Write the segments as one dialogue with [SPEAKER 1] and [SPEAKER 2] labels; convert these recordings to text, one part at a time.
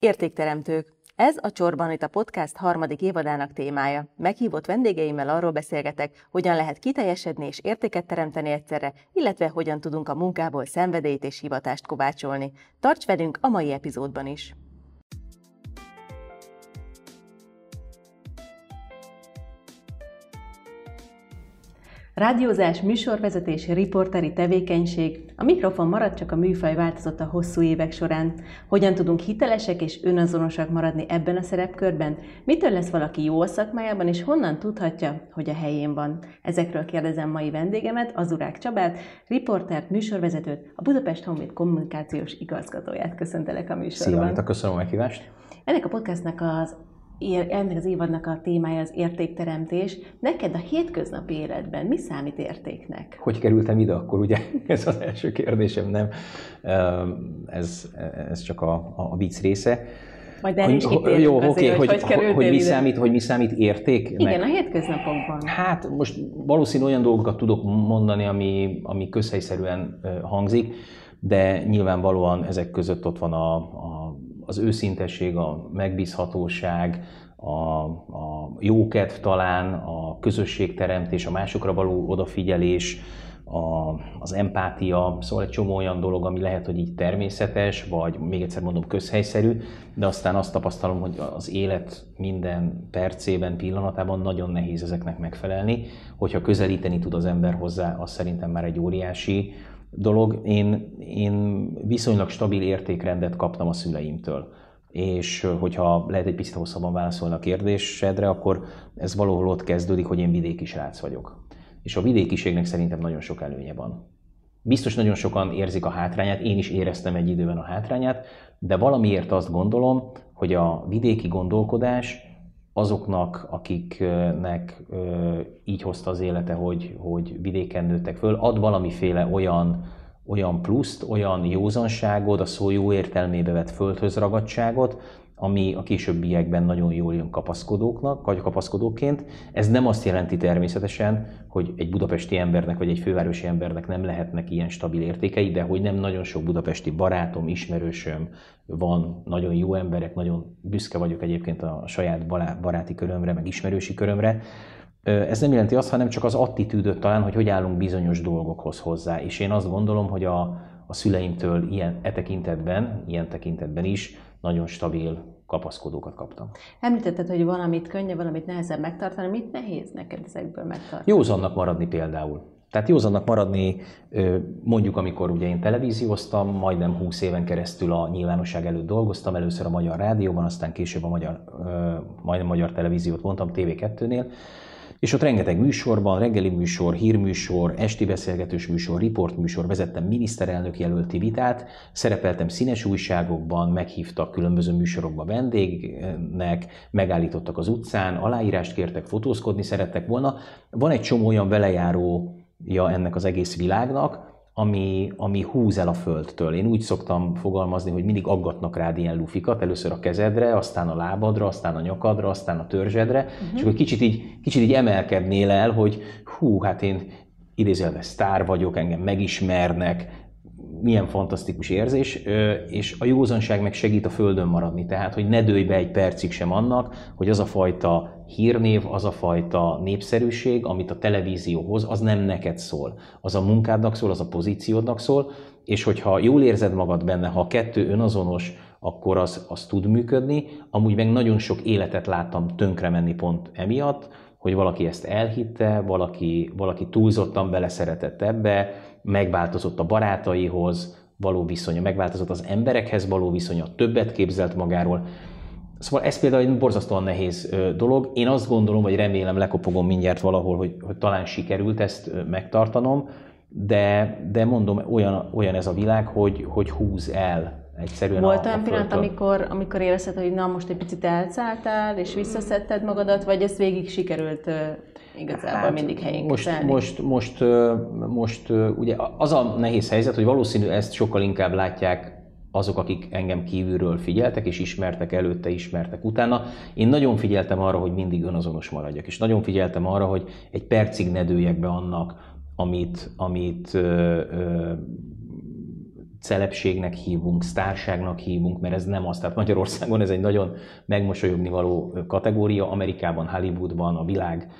[SPEAKER 1] Értékteremtők. Ez a Csorban itt a podcast harmadik évadának témája. Meghívott vendégeimmel arról beszélgetek, hogyan lehet kiteljesedni és értéket teremteni egyszerre, illetve hogyan tudunk a munkából szenvedélyt és hivatást kovácsolni. Tarts velünk a mai epizódban is! Rádiózás, műsorvezetés, riporteri tevékenység. A mikrofon maradt, csak a műfaj változott a hosszú évek során. Hogyan tudunk hitelesek és önazonosak maradni ebben a szerepkörben? Mitől lesz valaki jó a szakmájában, és honnan tudhatja, hogy a helyén van? Ezekről kérdezem mai vendégemet, Azurák Csabát, riportert, műsorvezetőt, a Budapest Honvéd kommunikációs igazgatóját. Köszöntelek a műsorban.
[SPEAKER 2] Szia, köszönöm a meghívást.
[SPEAKER 1] Ennek a podcastnak az ennek az évadnak a témája az értékteremtés. Neked a hétköznapi életben mi számít értéknek?
[SPEAKER 2] Hogy kerültem ide, akkor ugye ez az első kérdésem, nem? Ez, ez csak a, a vicc része.
[SPEAKER 1] Majd el is jó, okay, hogy, hogy, hogy,
[SPEAKER 2] hogy mi, számít, hogy mi számít értéknek?
[SPEAKER 1] Igen, a hétköznapokban.
[SPEAKER 2] Hát most valószínű olyan dolgokat tudok mondani, ami, ami közhelyszerűen hangzik, de nyilvánvalóan ezek között ott van a, a az őszintesség, a megbízhatóság, a, a jókedv talán, a közösségteremtés, a másokra való odafigyelés, a, az empátia, szóval egy csomó olyan dolog, ami lehet, hogy így természetes, vagy még egyszer mondom közhelyszerű, de aztán azt tapasztalom, hogy az élet minden percében, pillanatában nagyon nehéz ezeknek megfelelni. Hogyha közelíteni tud az ember hozzá, az szerintem már egy óriási dolog. Én, én viszonylag stabil értékrendet kaptam a szüleimtől. És hogyha lehet egy picit hosszabban válaszolni a kérdésedre, akkor ez valahol ott kezdődik, hogy én vidéki srác vagyok. És a vidékiségnek szerintem nagyon sok előnye van. Biztos nagyon sokan érzik a hátrányát, én is éreztem egy időben a hátrányát, de valamiért azt gondolom, hogy a vidéki gondolkodás azoknak, akiknek így hozta az élete, hogy, hogy vidéken nőttek föl, ad valamiféle olyan, olyan pluszt, olyan józanságot, a szó jó értelmébe vett földhöz ragadtságot, ami a későbbiekben nagyon jól jön kapaszkodóknak, vagy kapaszkodóként. Ez nem azt jelenti természetesen, hogy egy budapesti embernek, vagy egy fővárosi embernek nem lehetnek ilyen stabil értékei, de hogy nem nagyon sok budapesti barátom, ismerősöm van, nagyon jó emberek, nagyon büszke vagyok egyébként a saját baráti körömre, meg ismerősi körömre, ez nem jelenti azt, hanem csak az attitűdöt talán, hogy hogy állunk bizonyos dolgokhoz hozzá. És én azt gondolom, hogy a, a szüleimtől ilyen e tekintetben, ilyen tekintetben is nagyon stabil kapaszkodókat kaptam.
[SPEAKER 1] Említetted, hogy valamit könnyebb, valamit nehezebb megtartani. Mit nehéz neked ezekből megtartani?
[SPEAKER 2] Józannak maradni például. Tehát józannak maradni, mondjuk amikor ugye én televízióztam, majdnem 20 éven keresztül a nyilvánosság előtt dolgoztam, először a Magyar Rádióban, aztán később a magyar, majdnem Magyar Televíziót mondtam TV2-nél, és ott rengeteg műsorban, reggeli műsor, hírműsor, esti beszélgetős műsor, riportműsor, vezettem miniszterelnök jelölti vitát, szerepeltem színes újságokban, meghívtak különböző műsorokba vendégnek, megállítottak az utcán, aláírást kértek, fotózkodni szerettek volna. Van egy csomó olyan velejárója ennek az egész világnak, ami, ami húz el a földtől. Én úgy szoktam fogalmazni, hogy mindig aggatnak rád ilyen lufikat, először a kezedre, aztán a lábadra, aztán a nyakadra, aztán a törzsedre, uh-huh. és akkor kicsit így, kicsit így emelkednél el, hogy hú, hát én idézőjelben sztár vagyok, engem megismernek, milyen fantasztikus érzés, és a józanság meg segít a földön maradni, tehát hogy ne dőj be egy percig sem annak, hogy az a fajta hírnév, az a fajta népszerűség, amit a televízió hoz, az nem neked szól. Az a munkádnak szól, az a pozíciódnak szól, és hogyha jól érzed magad benne, ha a kettő önazonos, akkor az, az tud működni. Amúgy meg nagyon sok életet láttam tönkre menni pont emiatt, hogy valaki ezt elhitte, valaki, valaki túlzottan beleszeretett ebbe, megváltozott a barátaihoz való viszonya, megváltozott az emberekhez való viszonya, többet képzelt magáról. Szóval ez például egy borzasztóan nehéz dolog. Én azt gondolom, vagy remélem, lekopogom mindjárt valahol, hogy, hogy talán sikerült ezt megtartanom, de, de mondom, olyan, olyan ez a világ, hogy, hogy húz el egyszerűen
[SPEAKER 1] Volt olyan pillanat, amikor, amikor érezted, hogy na most egy picit elszálltál, és visszaszedted magadat, vagy ezt végig sikerült igazából hát mindig helyén
[SPEAKER 2] most, most, most, most, ugye az a nehéz helyzet, hogy valószínű ezt sokkal inkább látják azok, akik engem kívülről figyeltek, és ismertek előtte, ismertek utána. Én nagyon figyeltem arra, hogy mindig önazonos maradjak, és nagyon figyeltem arra, hogy egy percig ne dőljek be annak, amit, amit ö, ö, celebségnek hívunk, sztárságnak hívunk, mert ez nem az. Tehát Magyarországon ez egy nagyon megmosolyogni való kategória, Amerikában, Hollywoodban, a világ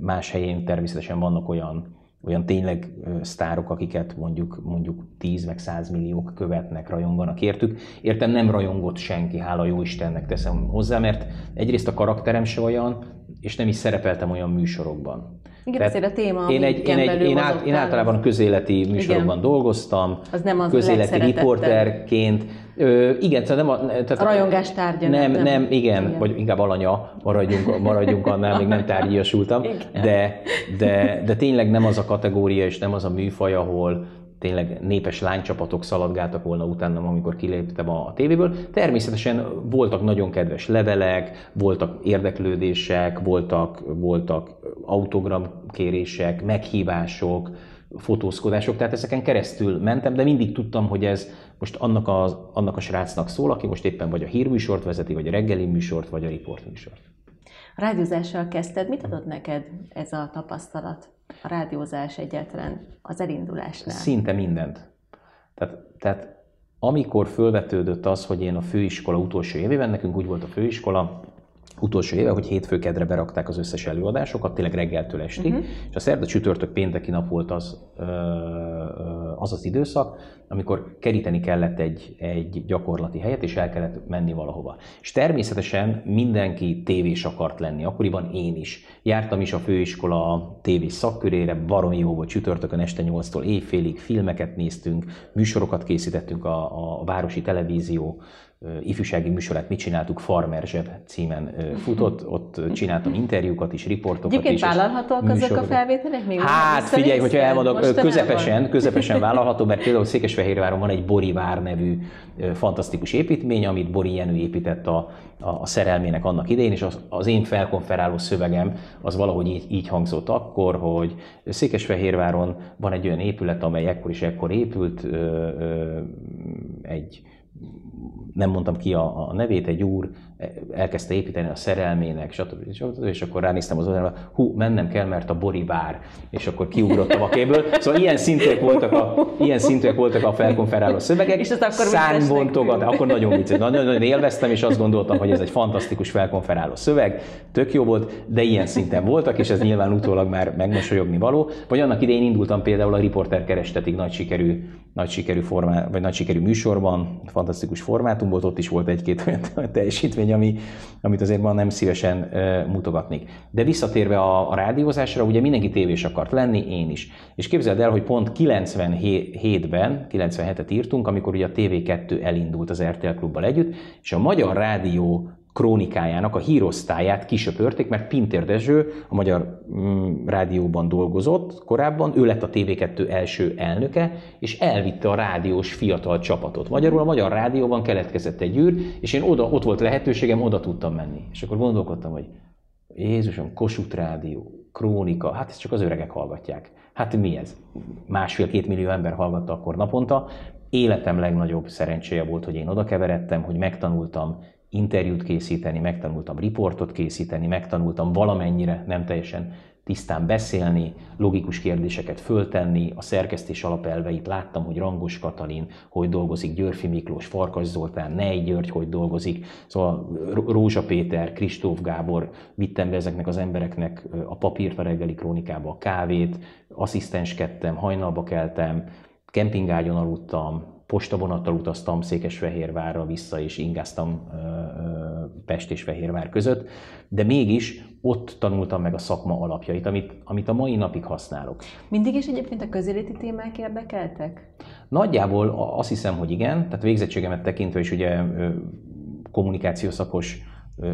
[SPEAKER 2] más helyén természetesen vannak olyan olyan tényleg sztárok, akiket mondjuk, mondjuk 10 meg 100 milliók követnek, rajonganak értük. Értem nem rajongott senki, hála jó Istennek teszem hozzá, mert egyrészt a karakterem se olyan, és nem is szerepeltem olyan műsorokban.
[SPEAKER 1] Igen, ezért a téma,
[SPEAKER 2] én, egy, én, egy, én, át, én általában közéleti műsorokban Igen. dolgoztam, az nem az közéleti riporterként. Ö, igen, tehát nem a... Tehát
[SPEAKER 1] a rajongás tárgya.
[SPEAKER 2] Nem, nem, nem igen, igen, vagy inkább alanya, maradjunk, maradjunk annál, még nem tárgyiasultam, de, de, de tényleg nem az a kategória, és nem az a műfaj, ahol, tényleg népes lánycsapatok szaladgáltak volna utánam, amikor kiléptem a tévéből. Természetesen voltak nagyon kedves levelek, voltak érdeklődések, voltak, voltak autogramkérések, meghívások, fotózkodások, tehát ezeken keresztül mentem, de mindig tudtam, hogy ez most annak a, annak a srácnak szól, aki most éppen vagy a hírműsort vezeti, vagy a reggeli műsort, vagy a riportműsort.
[SPEAKER 1] A rádiózással kezdted, mit adott neked ez a tapasztalat? A rádiózás egyáltalán az elindulásnál?
[SPEAKER 2] Szinte mindent. Tehát, tehát amikor fölvetődött az, hogy én a főiskola utolsó évében, nekünk úgy volt a főiskola, utolsó éve, hogy hétfőkedre berakták az összes előadásokat, tényleg reggeltől estig, uh-huh. és a szerda csütörtök pénteki nap volt az, az az időszak, amikor keríteni kellett egy, egy gyakorlati helyet, és el kellett menni valahova. És természetesen mindenki tévés akart lenni, akkoriban én is. Jártam is a főiskola tévés szakkörére, baromi jó volt csütörtökön este 8-tól éjfélig, filmeket néztünk, műsorokat készítettünk a, a városi televízió ifjúsági műsorát mit csináltuk, Farmer Zseb címen futott, ott csináltam interjúkat is, riportokat
[SPEAKER 1] Egyébként
[SPEAKER 2] is.
[SPEAKER 1] vállalhatóak azok a felvételek? Még
[SPEAKER 2] hát figyelj, hogyha elmondok, közepesen, közepesen vállalható, mert például Székesfehérváron van egy Bori Vár nevű fantasztikus építmény, amit Bori Jenő épített a, a, a szerelmének annak idején, és az, az én felkonferáló szövegem az valahogy így, így hangzott akkor, hogy Székesfehérváron van egy olyan épület, amely ekkor is ekkor épült, ö, ö, egy nem mondtam ki a, a nevét, egy úr elkezdte építeni a szerelmének, stb. stb. És akkor ránéztem az oldalra, hú, mennem kell, mert a Bori bár, és akkor kiugrottam a kéből. Szóval ilyen szintűek voltak a, ilyen szintűek voltak a felkonferáló szövegek.
[SPEAKER 1] És ezt akkor Szánbontogat,
[SPEAKER 2] akkor nagyon vicces. Nagyon, nagyon élveztem, és azt gondoltam, hogy ez egy fantasztikus felkonferáló szöveg, tök jó volt, de ilyen szinten voltak, és ez nyilván utólag már megmosolyogni való. Vagy annak idején indultam például a Riporter kerestetig nagy sikerű, nagy sikerű, formá, vagy nagy sikerű műsorban, fantasztikus formátum volt, ott is volt egy-két olyan teljesítmény, ami, amit azért ma nem szívesen mutogatnék. De visszatérve a, a rádiózásra, ugye mindenki tévés akart lenni, én is. És képzeld el, hogy pont 97-ben, 97-et írtunk, amikor ugye a TV2 elindult az RTL Klubbal együtt, és a Magyar Rádió krónikájának a hírosztályát kisöpörték, mert Pintér Dezső a Magyar mm, Rádióban dolgozott korábban, ő lett a TV2 első elnöke, és elvitte a rádiós fiatal csapatot. Magyarul a Magyar Rádióban keletkezett egy űr, és én oda, ott volt lehetőségem, oda tudtam menni. És akkor gondolkodtam, hogy Jézusom, Kossuth Rádió, Krónika, hát ezt csak az öregek hallgatják. Hát mi ez? Másfél-két millió ember hallgatta akkor naponta. Életem legnagyobb szerencséje volt, hogy én oda keveredtem, hogy megtanultam interjút készíteni, megtanultam riportot készíteni, megtanultam valamennyire, nem teljesen tisztán beszélni, logikus kérdéseket föltenni, a szerkesztés alapelveit láttam, hogy Rangos Katalin, hogy dolgozik, Györfi Miklós, Farkas Zoltán, Nej György, hogy dolgozik, szóval Rózsa Péter, Kristóf Gábor, vittem be ezeknek az embereknek a papírt a reggeli krónikába, a kávét, asszisztenskedtem, hajnalba keltem, kempingágyon aludtam, postabonattal utaztam Székesfehérvárra vissza, és ingáztam Pest és Fehérvár között, de mégis ott tanultam meg a szakma alapjait, amit, amit a mai napig használok.
[SPEAKER 1] Mindig is egyébként a közéleti témák érdekeltek?
[SPEAKER 2] Nagyjából azt hiszem, hogy igen, tehát végzettségemet tekintve is ugye kommunikációszakos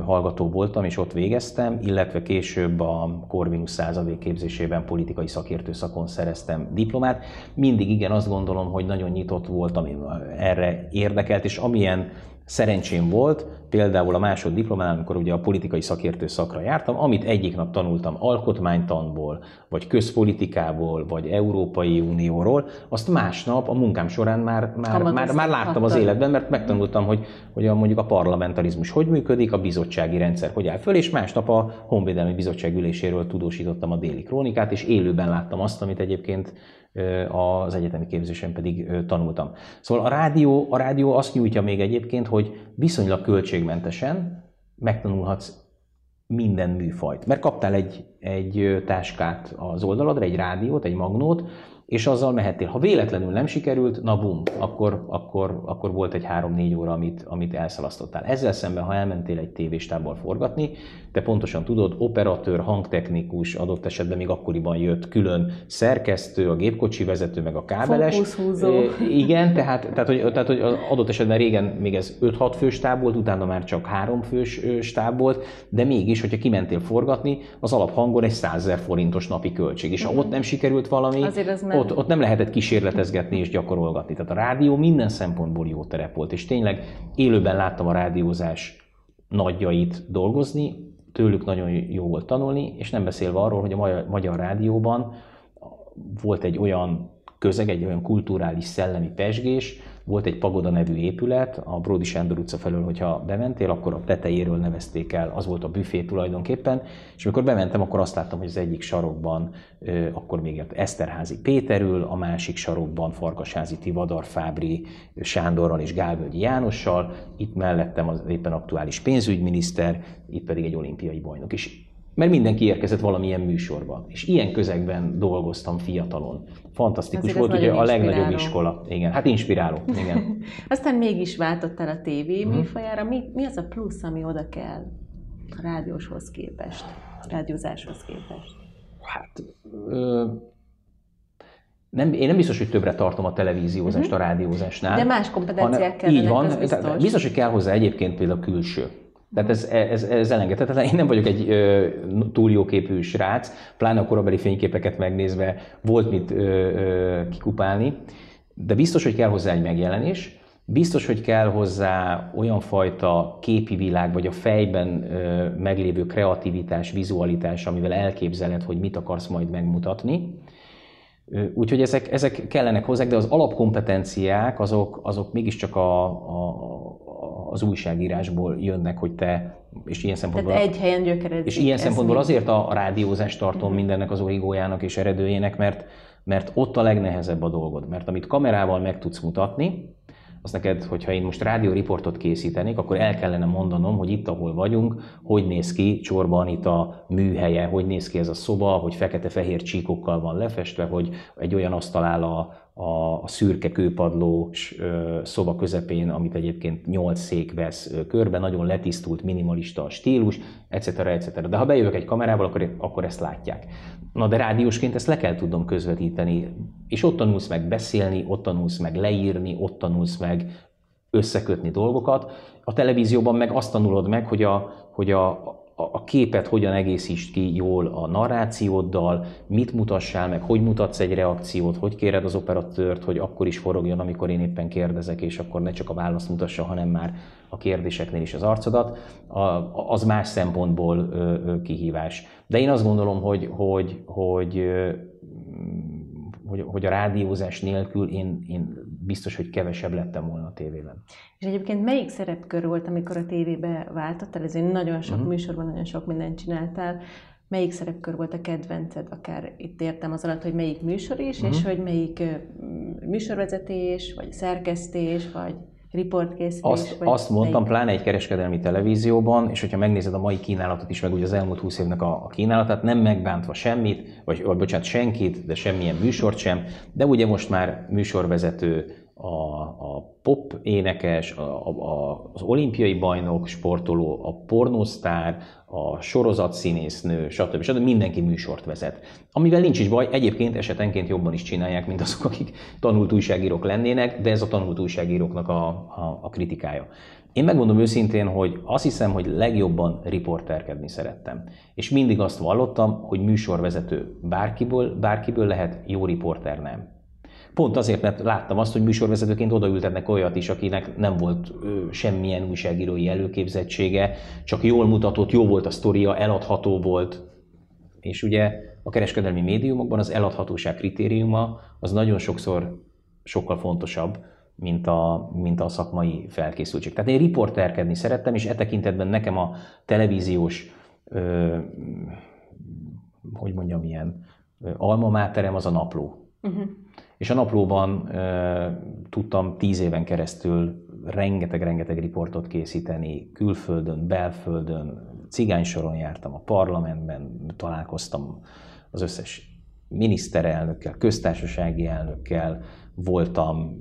[SPEAKER 2] hallgató voltam, és ott végeztem, illetve később a Corvinus századék képzésében politikai szakértő szakon szereztem diplomát. Mindig igen, azt gondolom, hogy nagyon nyitott voltam, erre érdekelt, és amilyen Szerencsém volt, például a másod diplomán, amikor ugye a politikai szakértő szakra jártam, amit egyik nap tanultam alkotmánytanból, vagy közpolitikából, vagy Európai Unióról, azt másnap a munkám során már, már, már, már láttam az életben, mert megtanultam, hogy, hogy a, mondjuk a parlamentarizmus hogy működik, a bizottsági rendszer hogy áll föl, és másnap a Honvédelmi Bizottság üléséről tudósítottam a déli krónikát, és élőben láttam azt, amit egyébként az egyetemi képzésen pedig tanultam. Szóval a rádió, a rádió azt nyújtja még egyébként, hogy viszonylag költségmentesen megtanulhatsz minden műfajt. Mert kaptál egy, egy táskát az oldaladra, egy rádiót, egy magnót, és azzal mehettél. Ha véletlenül nem sikerült, na bum, akkor, akkor, akkor volt egy 3-4 óra, amit, amit elszalasztottál. Ezzel szemben, ha elmentél egy tévéstából forgatni, te pontosan tudod, operatőr, hangtechnikus, adott esetben még akkoriban jött külön szerkesztő, a gépkocsi vezető, meg a kábeles.
[SPEAKER 1] Fókuszhúzó.
[SPEAKER 2] Igen, tehát, tehát, hogy, tehát, hogy adott esetben régen még ez 5-6 fős stáb volt, utána már csak 3 fős stáb volt, de mégis, hogyha kimentél forgatni, az alaphangon egy 100 forintos napi költség. És ha ott nem sikerült valami. Ott, ott nem lehetett kísérletezgetni és gyakorolgatni. Tehát a rádió minden szempontból jó terep volt, és tényleg élőben láttam a rádiózás nagyjait dolgozni, tőlük nagyon jó volt tanulni, és nem beszélve arról, hogy a magyar, rádióban volt egy olyan közeg, egy olyan kulturális szellemi pesgés, volt egy Pagoda nevű épület, a Bródi Sándor utca felől, hogyha bementél, akkor a tetejéről nevezték el, az volt a büfé tulajdonképpen, és amikor bementem, akkor azt láttam, hogy az egyik sarokban akkor még Eszterházi Péterül, a másik sarokban Farkasházi Tivadar Fábri Sándorral és Gálvölgyi Jánossal, itt mellettem az éppen aktuális pénzügyminiszter, itt pedig egy olimpiai bajnok. És mert mindenki érkezett valamilyen műsorba. És ilyen közegben dolgoztam fiatalon. Fantasztikus
[SPEAKER 1] Azért
[SPEAKER 2] volt, ugye a legnagyobb iskola. Igen, hát inspiráló. Igen.
[SPEAKER 1] Aztán mégis váltottál a tévé
[SPEAKER 2] Mhm.
[SPEAKER 1] műfajára. Mi, mi az a plusz, ami oda kell a rádióshoz képest, a rádiózáshoz képest?
[SPEAKER 2] Hát, ö, nem, én nem biztos, hogy többre tartom a televíziózást a rádiózásnál.
[SPEAKER 1] De más kompetenciák
[SPEAKER 2] hanem- Így
[SPEAKER 1] kellenek,
[SPEAKER 2] van,
[SPEAKER 1] biztos.
[SPEAKER 2] biztos, hogy kell hozzá egyébként például külső. Tehát ez, ez, ez elengedhetetlen. Én nem vagyok egy ö, túl jóképű srác, pláne a korabeli fényképeket megnézve volt mit ö, ö, kikupálni, de biztos, hogy kell hozzá egy megjelenés, biztos, hogy kell hozzá olyan fajta képi világ, vagy a fejben ö, meglévő kreativitás, vizualitás, amivel elképzeled, hogy mit akarsz majd megmutatni. Úgyhogy ezek, ezek kellenek hozzá, de az alapkompetenciák azok, azok mégiscsak a, a- az újságírásból jönnek, hogy te, és ilyen szempontból,
[SPEAKER 1] Tehát egy helyen gyökerezik.
[SPEAKER 2] és ilyen szempontból azért a rádiózást tartom mindennek az origójának és eredőjének, mert, mert ott a legnehezebb a dolgod. Mert amit kamerával meg tudsz mutatni, az neked, hogyha én most rádióriportot készítenék, akkor el kellene mondanom, hogy itt, ahol vagyunk, hogy néz ki Csorban itt a műhelye, hogy néz ki ez a szoba, hogy fekete-fehér csíkokkal van lefestve, hogy egy olyan asztal áll a, a, a szürke kőpadlós szoba közepén, amit egyébként nyolc szék vesz körbe, nagyon letisztult, minimalista a stílus, etc. etc. De ha bejövök egy kamerával, akkor, akkor ezt látják. Na de rádiósként ezt le kell tudnom közvetíteni, és ott tanulsz meg beszélni, ott tanulsz meg leírni, ott tanulsz meg összekötni dolgokat. A televízióban meg azt tanulod meg, hogy a, hogy a, a, képet hogyan egészítsd ki jól a narrációddal, mit mutassál meg, hogy mutatsz egy reakciót, hogy kéred az operatőrt, hogy akkor is forogjon, amikor én éppen kérdezek, és akkor ne csak a választ mutassa, hanem már a kérdéseknél is az arcodat, az más szempontból kihívás. De én azt gondolom, hogy, hogy, hogy, hogy, hogy a rádiózás nélkül én, én biztos, hogy kevesebb lettem volna a tévében.
[SPEAKER 1] És egyébként melyik szerepkör volt, amikor a tévébe váltottál? Ezért nagyon sok
[SPEAKER 2] Mhm.
[SPEAKER 1] műsorban nagyon sok mindent csináltál. Melyik szerepkör volt a kedvenced? Akár itt értem az alatt, hogy melyik műsor is, és
[SPEAKER 2] Mhm.
[SPEAKER 1] hogy melyik műsorvezetés, vagy szerkesztés, vagy riportkészítés.
[SPEAKER 2] Azt,
[SPEAKER 1] vagy
[SPEAKER 2] azt mondtam,
[SPEAKER 1] melyik?
[SPEAKER 2] pláne egy kereskedelmi televízióban, és hogyha megnézed a mai kínálatot is, meg ugye az elmúlt 20 évnek a, a kínálatát, nem megbántva semmit, vagy, vagy bocsánat, senkit, de semmilyen műsort sem, de ugye most már műsorvezető, a, a pop énekes, a, a, az olimpiai bajnok, sportoló, a pornósztár, a sorozat színésznő, stb. stb. Mindenki műsort vezet. Amivel nincs is baj, egyébként esetenként jobban is csinálják, mint azok, akik tanult újságírók lennének, de ez a tanult újságíróknak a, a, a kritikája. Én megmondom őszintén, hogy azt hiszem, hogy legjobban riporterkedni szerettem. És mindig azt vallottam, hogy műsorvezető bárkiből, bárkiből lehet, jó riporter nem. Pont azért, mert láttam azt, hogy műsorvezetőként odaültetnek olyat is, akinek nem volt semmilyen újságírói előképzettsége, csak jól mutatott, jó volt a sztoria, eladható volt. És ugye a kereskedelmi médiumokban az eladhatóság kritériuma az nagyon sokszor sokkal fontosabb, mint a, mint a szakmai felkészültség. Tehát én riporterkedni szerettem, és e tekintetben nekem a televíziós, ö, hogy mondjam, ilyen alma máterem az a napló. Uh-huh. És a naplóban e, tudtam tíz éven keresztül rengeteg-rengeteg riportot készíteni, külföldön, belföldön, cigány soron jártam a parlamentben, találkoztam az összes miniszterelnökkel, köztársasági elnökkel, voltam,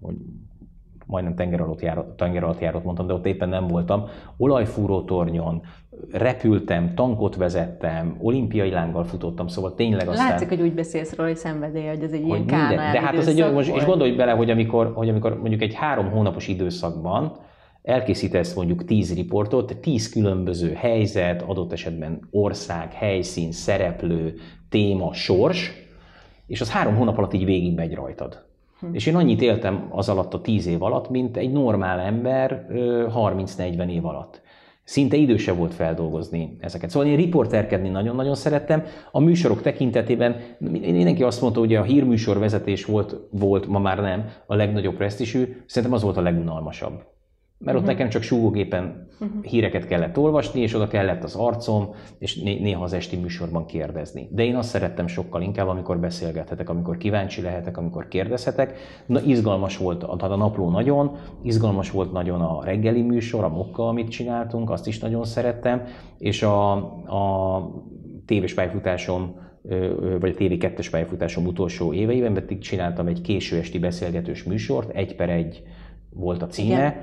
[SPEAKER 2] hogy majdnem tenger alatt, járott, tenger alatt járott mondtam, de ott éppen nem voltam, olajfúrótornyon, repültem, tankot vezettem, olimpiai lánggal futottam, szóval tényleg aztán...
[SPEAKER 1] Látszik, hogy úgy beszélsz róla, hogy szenvedély, hogy ez egy ilyen minden,
[SPEAKER 2] De hát az egy, most, és gondolj bele, hogy amikor, hogy amikor mondjuk egy három hónapos időszakban elkészítesz mondjuk 10 riportot, 10 különböző helyzet, adott esetben ország, helyszín, szereplő, téma, sors, és az három hónap alatt így végig megy rajtad. Hm. És én annyit éltem az alatt a 10 év alatt, mint egy normál ember 30-40 év alatt. Szinte időse volt feldolgozni ezeket. Szóval én riporterkedni nagyon-nagyon szerettem. A műsorok tekintetében mindenki azt mondta, hogy a hírműsor vezetés volt, volt, ma már nem, a legnagyobb presztisű. Szerintem az volt a legunalmasabb mert ott uh-huh. nekem csak súgógépen uh-huh. híreket kellett olvasni, és oda kellett az arcom, és né- néha az esti műsorban kérdezni. De én azt szerettem sokkal inkább, amikor beszélgethetek, amikor kíváncsi lehetek, amikor kérdezhetek. Na, izgalmas volt a, a napló nagyon, izgalmas volt nagyon a reggeli műsor, a mokka, amit csináltunk, azt is nagyon szerettem, és a, a tévés pályafutásom vagy a TV2-es pályafutásom utolsó éveiben pedig csináltam egy késő esti beszélgetős műsort, egy per egy volt a címe, Igen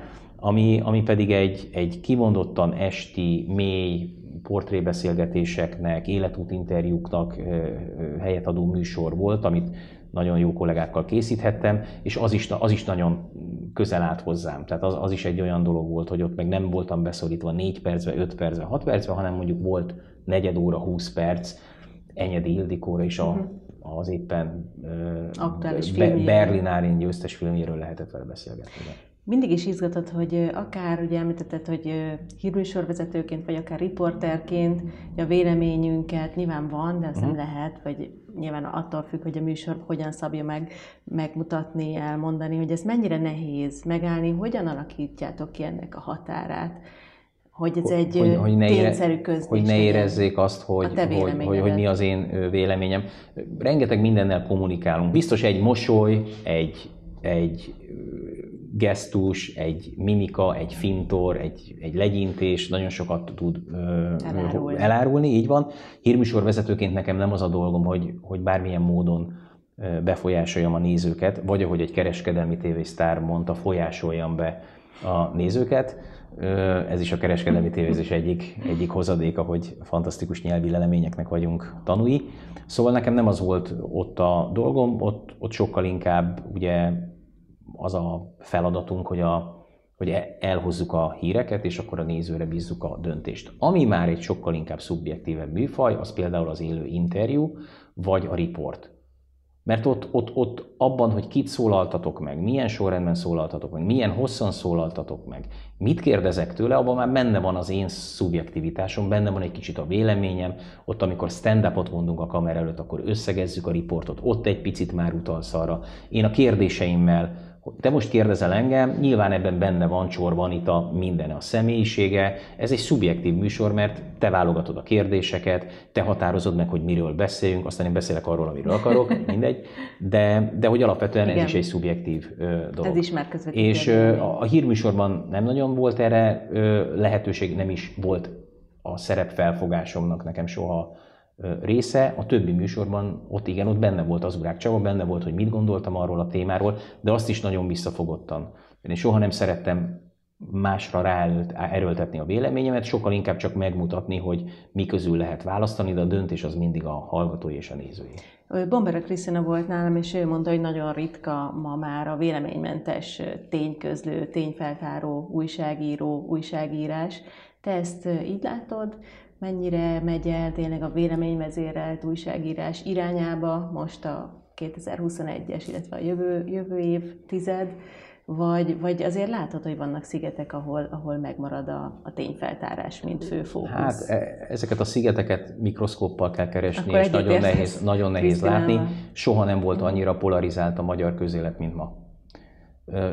[SPEAKER 2] ami, ami pedig egy, egy kimondottan esti, mély portrébeszélgetéseknek, életútinterjúknak helyet adó műsor volt, amit nagyon jó kollégákkal készíthettem, és az is, az is nagyon közel állt hozzám. Tehát az, az is egy olyan dolog volt, hogy ott meg nem voltam beszorítva 4 percbe, 5 percbe, 6 percbe, hanem mondjuk volt negyed óra, 20 perc Enyedi Ildikóra is a, uh-huh. az éppen Be, Berlinárén győztes filmjéről lehetett vele beszélgetni
[SPEAKER 1] mindig is izgatott, hogy akár ugye említetted, hogy hírműsorvezetőként, vagy akár riporterként a véleményünket nyilván van, de azt uh-huh. nem lehet, vagy nyilván attól függ, hogy a műsor hogyan szabja meg megmutatni, elmondani, hogy ez mennyire nehéz megállni, hogyan alakítjátok ki ennek a határát, hogy ez egy hogy, hogy ne tényszerű közlés
[SPEAKER 2] Hogy ne érezzék azt, hogy, hogy, hogy, hogy mi az én véleményem. Rengeteg mindennel kommunikálunk. Biztos egy mosoly, egy, egy gesztus, egy mimika, egy fintor, egy, egy legyintés nagyon sokat tud elárulni. elárulni, így van. Hírműsor vezetőként nekem nem az a dolgom, hogy, hogy bármilyen módon befolyásoljam a nézőket, vagy ahogy egy kereskedelmi tévésztár mondta, folyásoljam be a nézőket. Ez is a kereskedelmi tévézés egyik, egyik hozadéka, hogy fantasztikus nyelvi leleményeknek vagyunk tanúi. Szóval nekem nem az volt ott a dolgom, ott, ott sokkal inkább ugye az a feladatunk, hogy, a, hogy e, elhozzuk a híreket, és akkor a nézőre bízzuk a döntést. Ami már egy sokkal inkább szubjektívebb műfaj, az például az élő interjú, vagy a riport. Mert ott, ott, ott abban, hogy kit szólaltatok meg, milyen sorrendben szólaltatok meg, milyen hosszan szólaltatok meg, mit kérdezek tőle, abban már benne van az én szubjektivitásom, benne van egy kicsit a véleményem, ott amikor stand-upot mondunk a kamera előtt, akkor összegezzük a riportot, ott egy picit már utalsz arra. Én a kérdéseimmel te most kérdezel engem, nyilván ebben benne van csorban itt a minden a személyisége. Ez egy szubjektív műsor, mert te válogatod a kérdéseket, te határozod meg, hogy miről beszéljünk, aztán én beszélek arról, amiről akarok, mindegy. De, de hogy alapvetően Igen. ez is egy szubjektív dolog.
[SPEAKER 1] Ez is már
[SPEAKER 2] És a, a hírműsorban nem nagyon volt erre lehetőség, nem is volt a szerepfelfogásomnak nekem soha része, a többi műsorban ott igen, ott benne volt az Urák Csaba, benne volt, hogy mit gondoltam arról a témáról, de azt is nagyon visszafogottan. Én soha nem szerettem másra ráerőltetni a véleményemet, sokkal inkább csak megmutatni, hogy mi közül lehet választani, de a döntés az mindig a hallgatói és a nézői.
[SPEAKER 1] Bombera Krisztina volt nálam, és ő mondta, hogy nagyon ritka ma már a véleménymentes tényközlő, tényfeltáró újságíró, újságírás. Te ezt így látod? Mennyire megy el tényleg a véleményvezérelt újságírás irányába most a 2021-es, illetve a jövő, jövő év tized, vagy, vagy azért látható, hogy vannak szigetek, ahol, ahol megmarad a, a tényfeltárás, mint fő fókusz?
[SPEAKER 2] Hát e, ezeket a szigeteket mikroszkóppal kell keresni, Akkor és nagyon nehéz, nagyon nehéz látni. Soha nem volt annyira polarizált a magyar közélet, mint ma.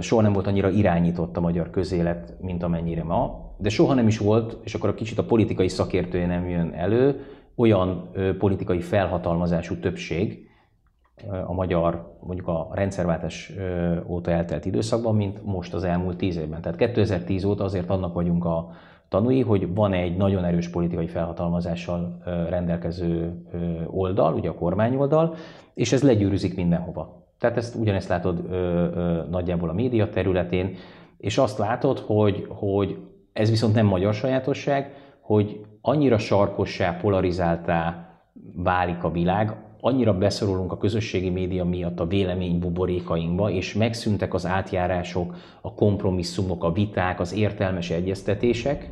[SPEAKER 2] Soha nem volt annyira irányított a magyar közélet, mint amennyire ma de soha nem is volt, és akkor a kicsit a politikai szakértője nem jön elő, olyan politikai felhatalmazású többség a magyar, mondjuk a rendszerváltás óta eltelt időszakban, mint most az elmúlt tíz évben. Tehát 2010 óta azért annak vagyunk a tanúi, hogy van egy nagyon erős politikai felhatalmazással rendelkező oldal, ugye a kormányoldal, és ez legyűrűzik mindenhova. Tehát ezt ugyanezt látod nagyjából a média területén, és azt látod, hogy, hogy ez viszont nem magyar sajátosság, hogy annyira sarkossá, polarizáltá válik a világ, annyira beszorulunk a közösségi média miatt a vélemény buborékainkba, és megszűntek az átjárások, a kompromisszumok, a viták, az értelmes egyeztetések,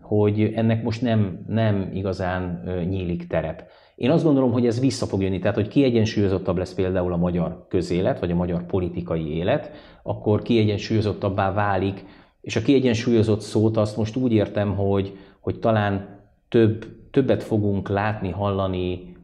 [SPEAKER 2] hogy ennek most nem, nem igazán nyílik terep. Én azt gondolom, hogy ez vissza fog jönni, tehát hogy kiegyensúlyozottabb lesz például a magyar közélet, vagy a magyar politikai élet, akkor kiegyensúlyozottabbá válik, és a kiegyensúlyozott szót azt most úgy értem, hogy, hogy talán több, többet fogunk látni, hallani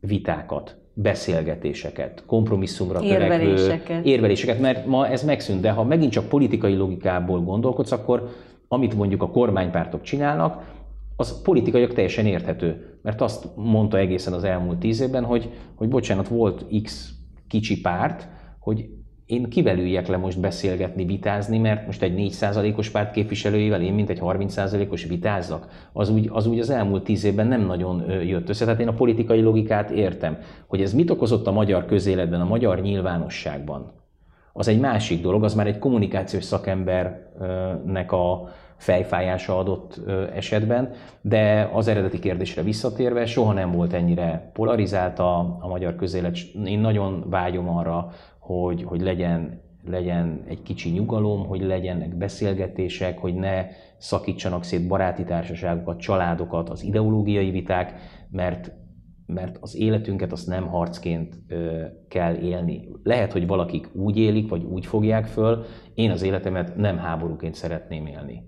[SPEAKER 2] vitákat, beszélgetéseket, kompromisszumra
[SPEAKER 1] érveléseket.
[SPEAKER 2] törekvő érveléseket, mert ma ez megszűnt, de ha megint csak politikai logikából gondolkodsz, akkor amit mondjuk a kormánypártok csinálnak, az politikaiak teljesen érthető, mert azt mondta egészen az elmúlt tíz évben, hogy, hogy bocsánat, volt X kicsi párt, hogy én kivel üljek le most beszélgetni, vitázni, mert most egy 4%-os párt képviselőivel én, mint egy 30%-os vitázzak, az úgy, az úgy az elmúlt tíz évben nem nagyon jött össze. Tehát én a politikai logikát értem. Hogy ez mit okozott a magyar közéletben, a magyar nyilvánosságban, az egy másik dolog, az már egy kommunikációs szakembernek a, fejfájása adott esetben, de az eredeti kérdésre visszatérve soha nem volt ennyire polarizált a, a magyar közélet. Én nagyon vágyom arra, hogy, hogy legyen, legyen egy kicsi nyugalom, hogy legyenek beszélgetések, hogy ne szakítsanak szét baráti társaságokat, családokat, az ideológiai viták, mert mert az életünket azt nem harcként ö, kell élni. Lehet, hogy valakik úgy élik, vagy úgy fogják föl, én az életemet nem háborúként szeretném élni.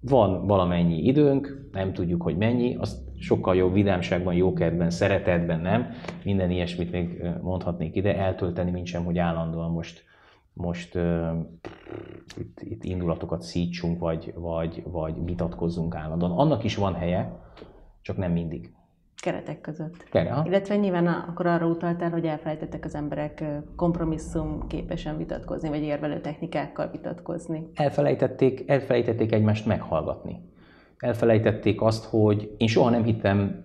[SPEAKER 2] Van valamennyi időnk, nem tudjuk, hogy mennyi, azt sokkal jobb vidámságban, jókedben, szeretetben, nem? Minden ilyesmit még mondhatnék ide, eltölteni, mint sem, hogy állandóan most, most uh, itt, itt indulatokat szítsunk, vagy, vagy, vagy vitatkozzunk állandóan. Annak is van helye, csak nem mindig
[SPEAKER 1] keretek között.
[SPEAKER 2] Kere,
[SPEAKER 1] Illetve nyilván akkor arra utaltál, hogy elfelejtettek az emberek kompromisszum képesen vitatkozni, vagy érvelő technikákkal vitatkozni.
[SPEAKER 2] Elfelejtették, elfelejtették egymást meghallgatni. Elfelejtették azt, hogy én soha nem hittem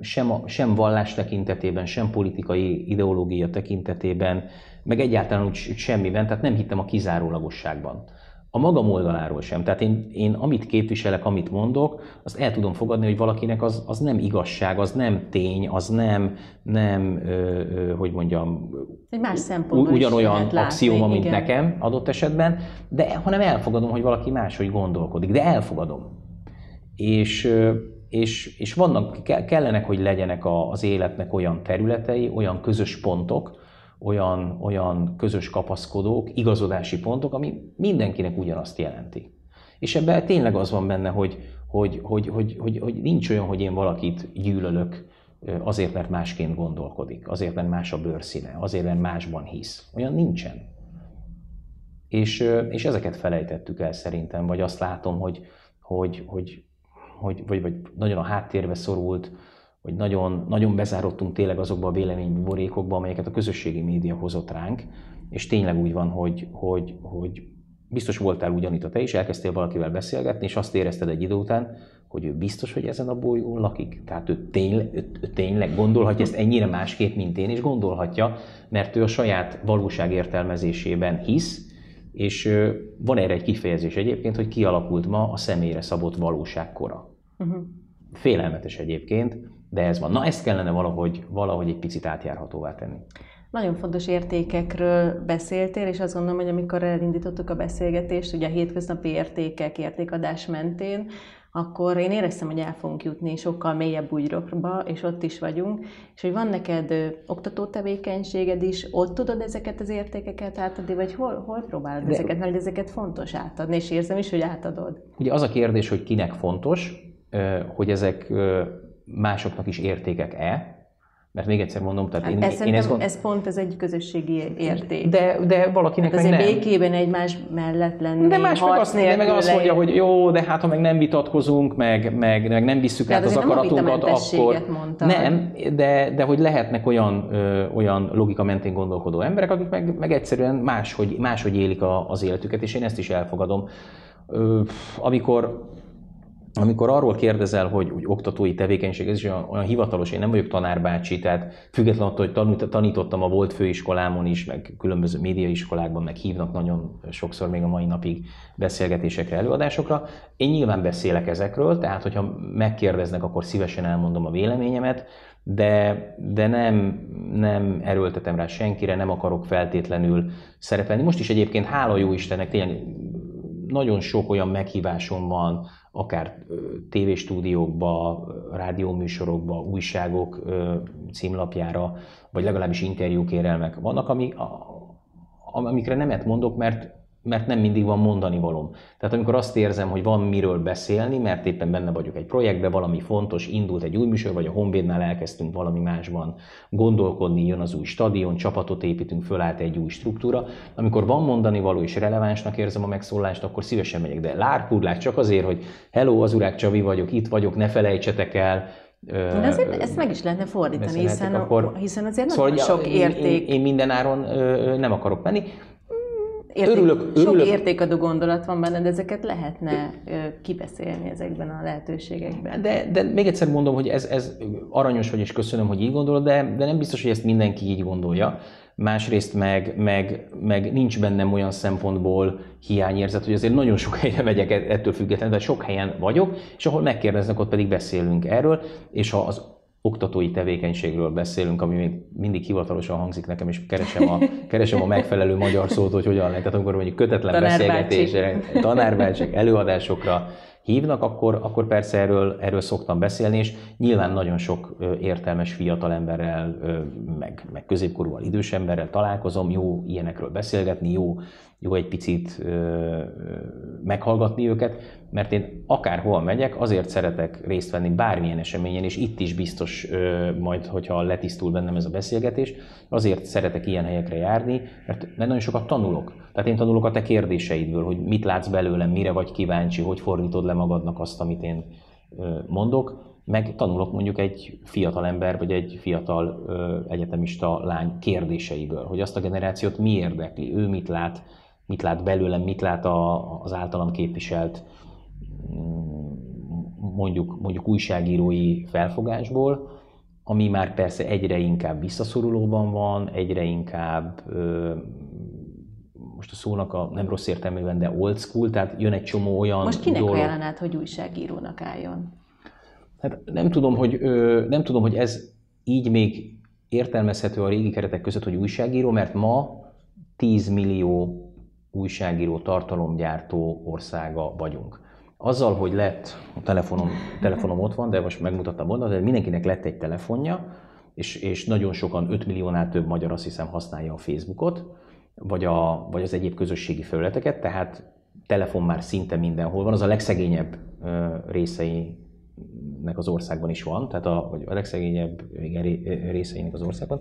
[SPEAKER 2] sem, a, sem vallás tekintetében, sem politikai ideológia tekintetében, meg egyáltalán úgy semmiben, tehát nem hittem a kizárólagosságban a magam oldaláról sem. Tehát én, én amit képviselek, amit mondok, azt el tudom fogadni, hogy valakinek az, az nem igazság, az nem tény, az nem, nem ö, ö, hogy mondjam,
[SPEAKER 1] Egy más szempontból
[SPEAKER 2] ugyanolyan axióma, mint igen. nekem adott esetben, de hanem elfogadom, hogy valaki máshogy gondolkodik, de elfogadom. És, és, és vannak, kellenek, hogy legyenek az életnek olyan területei, olyan közös pontok, olyan, olyan közös kapaszkodók, igazodási pontok, ami mindenkinek ugyanazt jelenti. És ebben tényleg az van benne, hogy, hogy, hogy, hogy, hogy, hogy nincs olyan, hogy én valakit gyűlölök azért, mert másként gondolkodik, azért, mert más a bőrszíne, azért, mert másban hisz. Olyan nincsen. És, és ezeket felejtettük el szerintem, vagy azt látom, hogy, hogy, hogy, hogy vagy, vagy nagyon a háttérbe szorult, hogy nagyon, nagyon bezárodtunk tényleg azokba a véleménybuborékokba, amelyeket a közösségi média hozott ránk, és tényleg úgy van, hogy, hogy, hogy biztos voltál ugyanitt te is, elkezdtél valakivel beszélgetni, és azt érezted egy idő után, hogy ő biztos, hogy ezen a bolygón lakik. Tehát ő tényleg, ő, ő tényleg gondolhatja ezt ennyire másképp, mint én, és gondolhatja, mert ő a saját valóság értelmezésében hisz, és van erre egy kifejezés egyébként, hogy kialakult ma a személyre szabott valóságkora. Uh-huh. Félelmetes egyébként, de ez van. Na ezt kellene valahogy, valahogy egy picit átjárhatóvá tenni.
[SPEAKER 1] Nagyon fontos értékekről beszéltél, és azt gondolom, hogy amikor elindítottuk a beszélgetést, ugye a hétköznapi értékek, értékadás mentén, akkor én éreztem, hogy el fogunk jutni sokkal mélyebb úgyrokba, és ott is vagyunk, és hogy van neked ö, oktató tevékenységed is, ott tudod ezeket az értékeket átadni, vagy hol, hol próbálod De... ezeket, mert ezeket fontos átadni, és érzem is, hogy átadod.
[SPEAKER 2] Ugye az a kérdés, hogy kinek fontos, hogy ezek másoknak is értékek-e, Mert még egyszer mondom, tehát
[SPEAKER 1] hát
[SPEAKER 2] én,
[SPEAKER 1] ez,
[SPEAKER 2] én ezt
[SPEAKER 1] gond... ez pont ez egy közösségi érték.
[SPEAKER 2] De, de valakinek
[SPEAKER 1] hát
[SPEAKER 2] meg nem.
[SPEAKER 1] békében egymás mellett lenni,
[SPEAKER 2] De más meg azt, de meg azt mondja, hogy jó, de hát ha meg nem vitatkozunk, meg, meg, meg nem visszük át az akaratunkat, akkor...
[SPEAKER 1] Mondtad.
[SPEAKER 2] Nem, de, de hogy lehetnek olyan, ö, olyan logika mentén gondolkodó emberek, akik meg, meg egyszerűen máshogy, máshogy élik a, az életüket, és én ezt is elfogadom. Ö, amikor amikor arról kérdezel, hogy, hogy oktatói tevékenység, ez is olyan, olyan hivatalos, én nem vagyok tanárbácsi, tehát függetlenül attól, hogy tanít, tanítottam a volt főiskolámon is, meg különböző médiaiskolákban, meg hívnak nagyon sokszor még a mai napig beszélgetésekre, előadásokra. Én nyilván beszélek ezekről, tehát hogyha megkérdeznek, akkor szívesen elmondom a véleményemet, de, de nem, nem erőltetem rá senkire, nem akarok feltétlenül szerepelni. Most is egyébként, hála jó Istennek, tényleg nagyon sok olyan meghívásom van, akár tévéstúdiókba, rádióműsorokba, újságok címlapjára, vagy legalábbis interjúkérelmek vannak, ami, amikre nemet mondok, mert mert nem mindig van mondani valom. Tehát amikor azt érzem, hogy van miről beszélni, mert éppen benne vagyok egy projektben, valami fontos, indult egy új műsor, vagy a Honvédnál elkezdtünk valami másban gondolkodni, jön az új stadion, csapatot építünk, fölállt egy új struktúra. Amikor van mondani való és relevánsnak érzem a megszólást, akkor szívesen megyek. De lárpurlák csak azért, hogy hello, az urák Csavi vagyok, itt vagyok, ne felejtsetek el,
[SPEAKER 1] de azért ezt meg is lehetne fordítani, hiszen, akkor, hiszen azért
[SPEAKER 2] szóval
[SPEAKER 1] nagyon sok érték.
[SPEAKER 2] Én, én minden áron nem akarok menni
[SPEAKER 1] érték, örülök, örülök. Sok értékadó gondolat van benne, de ezeket lehetne kibeszélni ezekben a lehetőségekben.
[SPEAKER 2] De, de még egyszer mondom, hogy ez, ez aranyos vagy, és köszönöm, hogy így gondolod, de, de nem biztos, hogy ezt mindenki így gondolja. Másrészt meg, meg, meg nincs bennem olyan szempontból hiányérzet, hogy azért nagyon sok helyre megyek ettől függetlenül, de sok helyen vagyok, és ahol megkérdeznek, ott pedig beszélünk erről, és ha az oktatói tevékenységről beszélünk, ami még mindig hivatalosan hangzik nekem, és keresem a, keresem a megfelelő magyar szót, hogy hogyan lehet. Tehát amikor mondjuk kötetlen beszélgetésre, tanárbácsik, előadásokra hívnak, akkor, akkor persze erről, erről szoktam beszélni, és nyilván nagyon sok értelmes fiatal emberrel, meg, meg középkorúval, idős emberrel találkozom, jó ilyenekről beszélgetni, jó jó egy picit meghallgatni őket, mert én akárhol megyek, azért szeretek részt venni bármilyen eseményen, és itt is biztos majd, hogyha letisztul bennem ez a beszélgetés, azért szeretek ilyen helyekre járni, mert nagyon sokat tanulok. Tehát én tanulok a te kérdéseidből, hogy mit látsz belőlem, mire vagy kíváncsi, hogy fordítod le magadnak azt, amit én mondok, meg tanulok mondjuk egy fiatal ember, vagy egy fiatal ö, egyetemista lány kérdéseiből, hogy azt a generációt mi érdekli, ő mit lát, mit lát belőlem, mit lát a, az általam képviselt mm, mondjuk, mondjuk újságírói felfogásból, ami már persze egyre inkább visszaszorulóban van, egyre inkább most a szónak a nem rossz értelmében, de old school, tehát jön egy csomó olyan
[SPEAKER 1] Most kinek dolog. ajánlanád, hogy újságírónak álljon?
[SPEAKER 2] Hát nem tudom, hogy, nem tudom, hogy ez így még értelmezhető a régi keretek között, hogy újságíró, mert ma 10 millió újságíró, tartalomgyártó országa vagyunk. Azzal, hogy lett, a telefonom, telefonom ott van, de most megmutattam volna, de mindenkinek lett egy telefonja, és, és nagyon sokan, 5 milliónál több magyar azt hiszem használja a Facebookot, vagy, a, vagy az egyéb közösségi felületeket, tehát telefon már szinte mindenhol van, az a legszegényebb részeinek az országban is van, tehát a, vagy a legszegényebb részeinek az országban.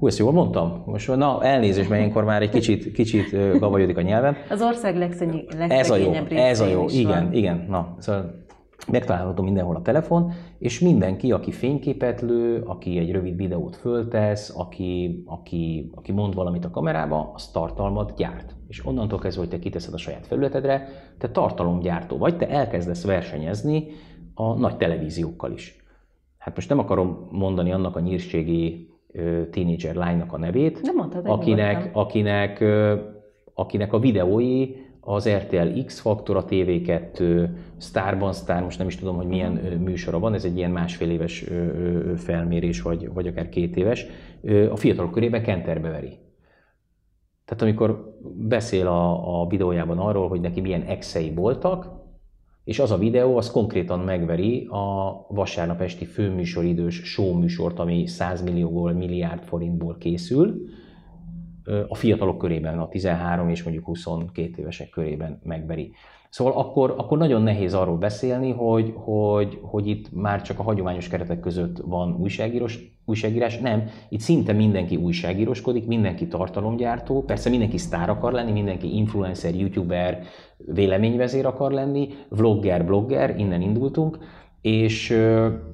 [SPEAKER 2] Hú, ezt jól mondtam? Most na, elnézést, mert ilyenkor már egy kicsit, kicsit gavajodik a nyelven.
[SPEAKER 1] Az ország legszegényebb
[SPEAKER 2] Ez a jó, ez a jó, igen, van. igen. Na, szóval megtalálható mindenhol a telefon, és mindenki, aki fényképet lő, aki egy rövid videót föltesz, aki, aki, aki mond valamit a kamerába, az tartalmat gyárt. És onnantól kezdve, hogy te kiteszed a saját felületedre, te tartalomgyártó vagy, te elkezdesz versenyezni a nagy televíziókkal is. Hát most nem akarom mondani annak a nyírségi tínédzser lánynak a nevét,
[SPEAKER 1] mondtad,
[SPEAKER 2] akinek, akinek, akinek a videói az RTL X Faktor, a TV2, Starban Star, most nem is tudom, hogy milyen műsora van, ez egy ilyen másfél éves felmérés, vagy, vagy akár két éves, a fiatalok körében kenterbe veri. Tehát amikor beszél a, a videójában arról, hogy neki milyen exei voltak, és az a videó, az konkrétan megveri a vasárnap esti főműsoridős show műsort, ami 100 millióból, milliárd forintból készül, a fiatalok körében, a 13 és mondjuk 22 évesek körében megveri. Szóval akkor, akkor nagyon nehéz arról beszélni, hogy, hogy, hogy itt már csak a hagyományos keretek között van újságírós, újságírás. Nem, itt szinte mindenki újságíróskodik, mindenki tartalomgyártó, persze mindenki sztár akar lenni, mindenki influencer, youtuber, véleményvezér akar lenni, vlogger, blogger, innen indultunk, és,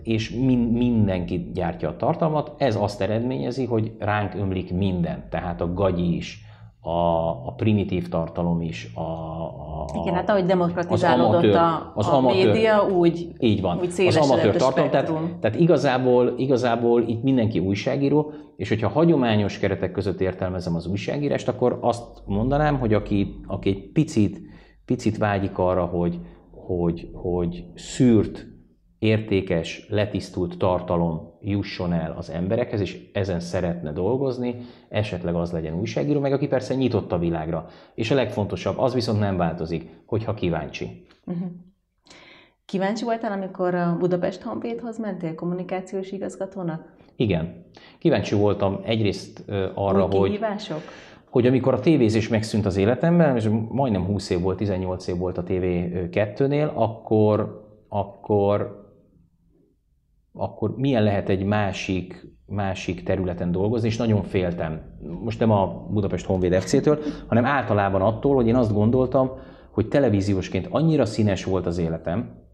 [SPEAKER 2] és mindenki gyártja a tartalmat. Ez azt eredményezi, hogy ránk ömlik minden, tehát a gagyi is, a, a primitív tartalom is, a, a,
[SPEAKER 1] Igen, hát ahogy demokratizálódott az amatőr, a, az a amatőr, média, úgy,
[SPEAKER 2] így van, úgy az amatőr tartalom, tehát, tehát igazából, igazából itt mindenki újságíró, és hogyha hagyományos keretek között értelmezem az újságírást, akkor azt mondanám, hogy aki, aki egy picit, picit vágyik arra, hogy, hogy, hogy szűrt értékes, letisztult tartalom jusson el az emberekhez, és ezen szeretne dolgozni, esetleg az legyen újságíró, meg aki persze nyitott a világra. És a legfontosabb, az viszont nem változik, hogyha kíváncsi. Uh-huh.
[SPEAKER 1] Kíváncsi voltál, amikor a Budapest Honvédhoz mentél kommunikációs igazgatónak?
[SPEAKER 2] Igen. Kíváncsi voltam egyrészt arra,
[SPEAKER 1] Új
[SPEAKER 2] hogy... hogy amikor a tévézés megszűnt az életemben, és majdnem 20 év volt, 18 év volt a TV2-nél, akkor, akkor akkor milyen lehet egy másik, másik területen dolgozni, és nagyon féltem. Most nem a Budapest Honvéd FC-től, hanem általában attól, hogy én azt gondoltam, hogy televíziósként annyira színes volt az életem,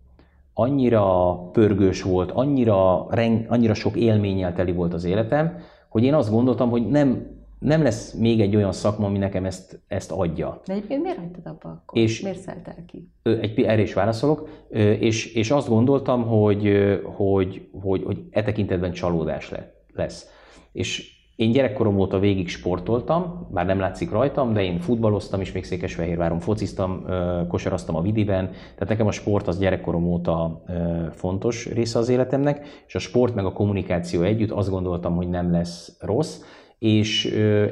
[SPEAKER 2] annyira pörgős volt, annyira, annyira sok élménnyel teli volt az életem, hogy én azt gondoltam, hogy nem nem lesz még egy olyan szakma, ami nekem ezt, ezt adja.
[SPEAKER 1] De egyébként miért hagytad abba akkor? És miért szálltál ki?
[SPEAKER 2] Egy, erre is válaszolok, és, és azt gondoltam, hogy, hogy, hogy, hogy e tekintetben csalódás lesz. És én gyerekkorom óta végig sportoltam, bár nem látszik rajtam, de én futballoztam is, még Székesfehérváron fociztam, kosaraztam a vidiben, tehát nekem a sport az gyerekkorom óta fontos része az életemnek, és a sport meg a kommunikáció együtt azt gondoltam, hogy nem lesz rossz, és,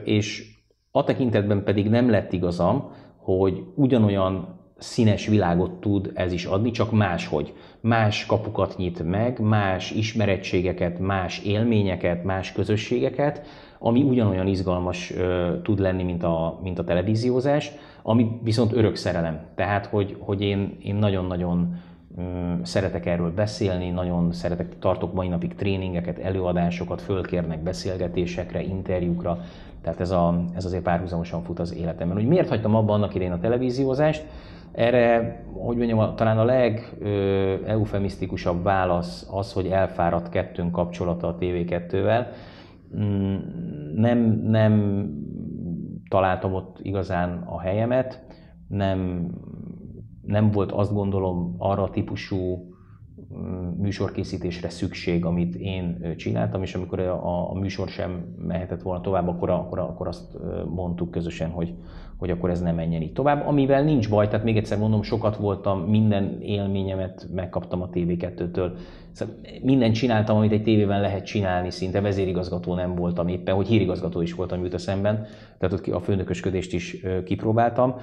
[SPEAKER 2] és a tekintetben pedig nem lett igazam, hogy ugyanolyan színes világot tud ez is adni, csak máshogy. Más kapukat nyit meg, más ismerettségeket, más élményeket, más közösségeket, ami ugyanolyan izgalmas ö, tud lenni, mint a, mint a televíziózás, ami viszont örök szerelem. Tehát, hogy, hogy én, én nagyon-nagyon szeretek erről beszélni, nagyon szeretek, tartok mai napig tréningeket, előadásokat, fölkérnek beszélgetésekre, interjúkra, tehát ez, a, ez azért párhuzamosan fut az életemben. Hogy miért hagytam abban annak idején a televíziózást? Erre, hogy mondjam, talán a legeufemisztikusabb válasz az, hogy elfáradt kettőnk kapcsolata a TV2-vel. Mm, nem, nem találtam ott igazán a helyemet, nem nem volt azt gondolom arra a típusú mm, műsorkészítésre szükség, amit én csináltam, és amikor a, a műsor sem mehetett volna tovább, akkor, akkor, akkor azt mondtuk közösen, hogy, hogy akkor ez nem menjen így tovább, amivel nincs baj, tehát még egyszer mondom, sokat voltam, minden élményemet megkaptam a TV2-től, szóval mindent csináltam, amit egy tévében lehet csinálni, szinte vezérigazgató nem voltam éppen, hogy hírigazgató is voltam jut a szemben, tehát ott a főnökösködést is kipróbáltam,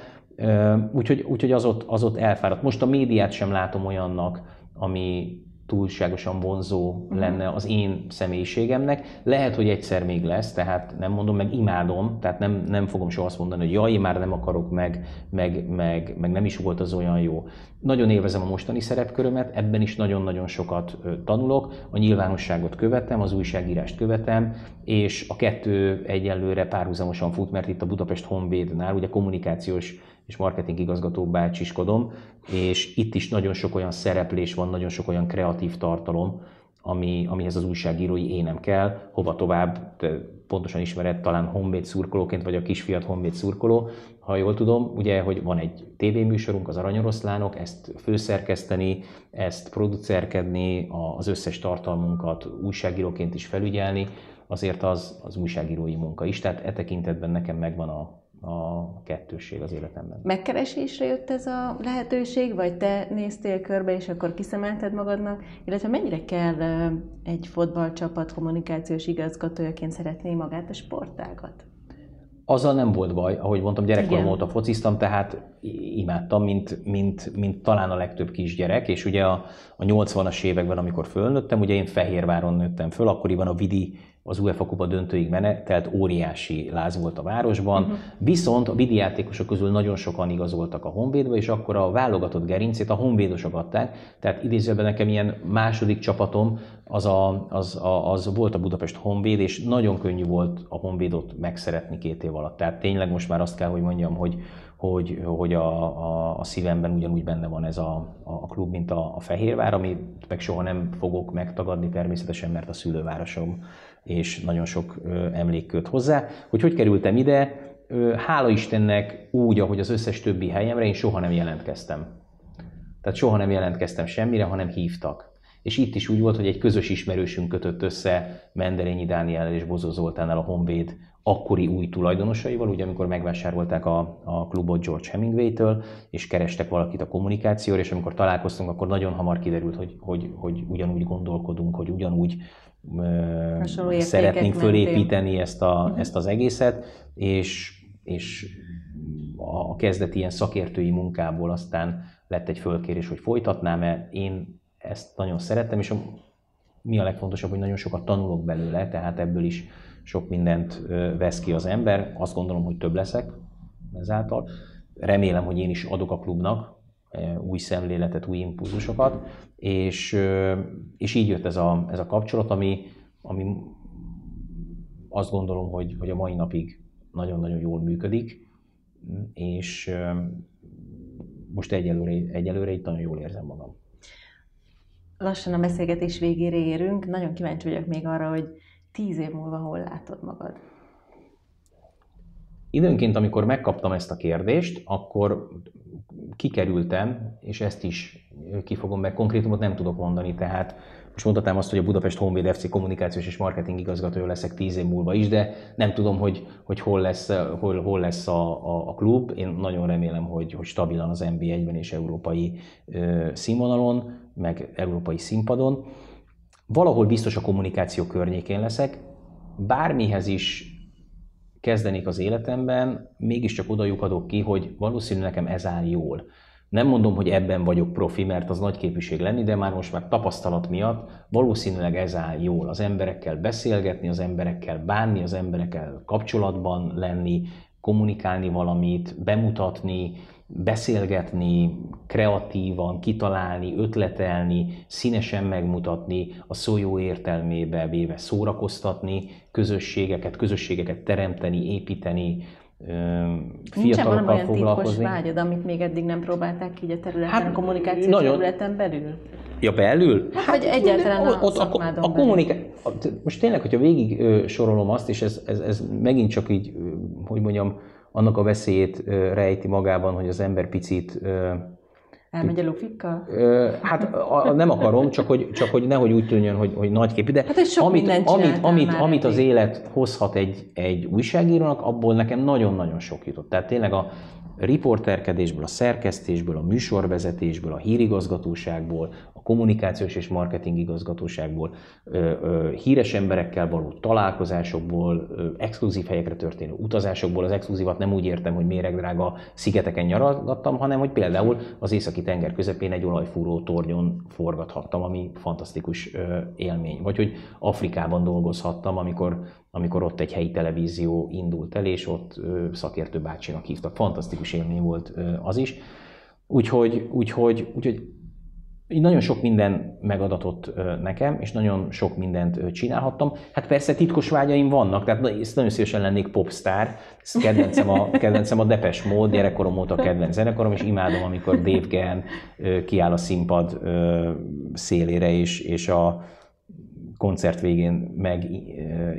[SPEAKER 2] úgyhogy, úgyhogy az, ott, az ott elfáradt. Most a médiát sem látom olyannak, ami túlságosan vonzó uh-huh. lenne az én személyiségemnek. Lehet, hogy egyszer még lesz, tehát nem mondom, meg imádom, tehát nem, nem fogom soha azt mondani, hogy jaj, én már nem akarok, meg, meg, meg, meg nem is volt az olyan jó. Nagyon élvezem a mostani szerepkörömet, ebben is nagyon-nagyon sokat tanulok, a nyilvánosságot követem, az újságírást követem, és a kettő egyelőre párhuzamosan fut, mert itt a Budapest Honvédnál ugye kommunikációs és marketing igazgató bácsiskodom, és itt is nagyon sok olyan szereplés van, nagyon sok olyan kreatív tartalom, ami, amihez az újságírói énem kell, hova tovább, te pontosan ismered, talán Honvéd szurkolóként, vagy a kisfiat Honvéd szurkoló, ha jól tudom, ugye, hogy van egy tévéműsorunk, az Aranyoroszlánok, ezt főszerkeszteni, ezt producerkedni, az összes tartalmunkat újságíróként is felügyelni, azért az, az újságírói munka is, tehát e tekintetben nekem megvan a, a kettősség az életemben.
[SPEAKER 1] Megkeresésre jött ez a lehetőség, vagy te néztél körbe, és akkor kiszemelted magadnak, illetve mennyire kell egy fotballcsapat kommunikációs igazgatójaként szeretné magát a sportágat?
[SPEAKER 2] Azzal nem volt baj, ahogy mondtam, gyerekkorom óta fociztam, tehát imádtam, mint, mint, mint talán a legtöbb kisgyerek, és ugye a, a 80-as években, amikor fölnőttem, ugye én Fehérváron nőttem föl, akkoriban a Vidi az UEFA kupa döntőig menetelt, óriási láz volt a városban, uh-huh. viszont a vidi játékosok közül nagyon sokan igazoltak a Honvédbe, és akkor a válogatott gerincét a honvédosok adták, tehát idézőben nekem ilyen második csapatom az, a, az, a, az volt a Budapest Honvéd, és nagyon könnyű volt a Honvédot megszeretni két év alatt. Tehát tényleg most már azt kell, hogy mondjam, hogy, hogy, hogy a, a, a szívemben ugyanúgy benne van ez a, a klub, mint a, a Fehérvár, amit meg soha nem fogok megtagadni természetesen, mert a szülővárosom, és nagyon sok emlék köt hozzá. Hogy hogy kerültem ide, hála Istennek úgy, ahogy az összes többi helyemre, én soha nem jelentkeztem. Tehát soha nem jelentkeztem semmire, hanem hívtak. És itt is úgy volt, hogy egy közös ismerősünk kötött össze Menderényi Dániel és Bozó Zoltánnal a Honvéd akkori új tulajdonosaival, ugye amikor megvásárolták a, a klubot George Hemingway-től, és kerestek valakit a kommunikációra, és amikor találkoztunk, akkor nagyon hamar kiderült, hogy, hogy, hogy ugyanúgy gondolkodunk, hogy ugyanúgy szeretnénk fölépíteni ezt, a, uh-huh. ezt az egészet, és, és a kezdeti ilyen szakértői munkából aztán lett egy fölkérés, hogy folytatnám-e. Én ezt nagyon szerettem, és a, mi a legfontosabb, hogy nagyon sokat tanulok belőle, tehát ebből is sok mindent vesz ki az ember. Azt gondolom, hogy több leszek ezáltal. Remélem, hogy én is adok a klubnak új szemléletet, új impulzusokat, és, és így jött ez a, ez a kapcsolat, ami, ami azt gondolom, hogy, hogy a mai napig nagyon-nagyon jól működik, és most egyelőre, egyelőre itt nagyon jól érzem magam.
[SPEAKER 1] Lassan a beszélgetés végére érünk. Nagyon kíváncsi vagyok még arra, hogy tíz év múlva hol látod magad?
[SPEAKER 2] Időnként, amikor megkaptam ezt a kérdést, akkor kikerültem, és ezt is kifogom, meg konkrétumot nem tudok mondani, tehát most mondhatnám azt, hogy a Budapest Honvéd FC kommunikációs és marketing igazgatója leszek tíz év múlva is, de nem tudom, hogy, hogy hol lesz, hol, hol lesz a, a, a klub. Én nagyon remélem, hogy, hogy stabilan az NB1-ben és európai ö, színvonalon, meg európai színpadon. Valahol biztos a kommunikáció környékén leszek, bármihez is kezdenék az életemben, mégiscsak oda lyukadok ki, hogy valószínűleg nekem ez áll jól. Nem mondom, hogy ebben vagyok profi, mert az nagy képviség lenni, de már most már tapasztalat miatt valószínűleg ez áll jól. Az emberekkel beszélgetni, az emberekkel bánni, az emberekkel kapcsolatban lenni, kommunikálni valamit, bemutatni, beszélgetni, kreatívan, kitalálni, ötletelni, színesen megmutatni, a szó jó értelmébe véve szórakoztatni, közösségeket, közösségeket teremteni, építeni,
[SPEAKER 1] fiatalokkal foglalkozni. titkos vágyad, amit még eddig nem próbálták ki a területen, hát, a kommunikációs nagyon, területen belül?
[SPEAKER 2] Ja, belül?
[SPEAKER 1] Hát, vagy egyáltalán a, ott, a, a, a
[SPEAKER 2] kommunika- Most tényleg, hogyha végig sorolom azt, és ez, ez, ez megint csak így, hogy mondjam, annak a veszélyét rejti magában, hogy az ember picit
[SPEAKER 1] Elmegy a lufikkal?
[SPEAKER 2] Hát a, nem akarom, csak hogy, csak hogy nehogy úgy tűnjön, hogy, hogy nagy képű, de
[SPEAKER 1] hát sok amit,
[SPEAKER 2] amit, amit, amit az élet hozhat egy, egy újságírónak, abból nekem nagyon-nagyon sok jutott. Tehát tényleg a, riporterkedésből, a szerkesztésből, a műsorvezetésből, a hírigazgatóságból, kommunikációs és marketing igazgatóságból, híres emberekkel való találkozásokból, exkluzív helyekre történő utazásokból. Az exkluzívat nem úgy értem, hogy méregdrága szigeteken nyaralgattam, hanem hogy például az északi tenger közepén egy olajfúró tornyon forgathattam, ami fantasztikus élmény. Vagy hogy Afrikában dolgozhattam, amikor amikor ott egy helyi televízió indult el, és ott szakértő bácsinak hívtak. Fantasztikus élmény volt az is. Úgyhogy, úgyhogy, úgyhogy így nagyon sok minden megadatott nekem, és nagyon sok mindent csinálhattam. Hát persze titkos vágyaim vannak, tehát ezt nagyon szívesen lennék popstar. Ez kedvencem a, kedvencem a Depes mód, gyerekkorom óta kedvenc zenekorom, és imádom, amikor Dave Gahan kiáll a színpad szélére, és, és a, koncert végén meg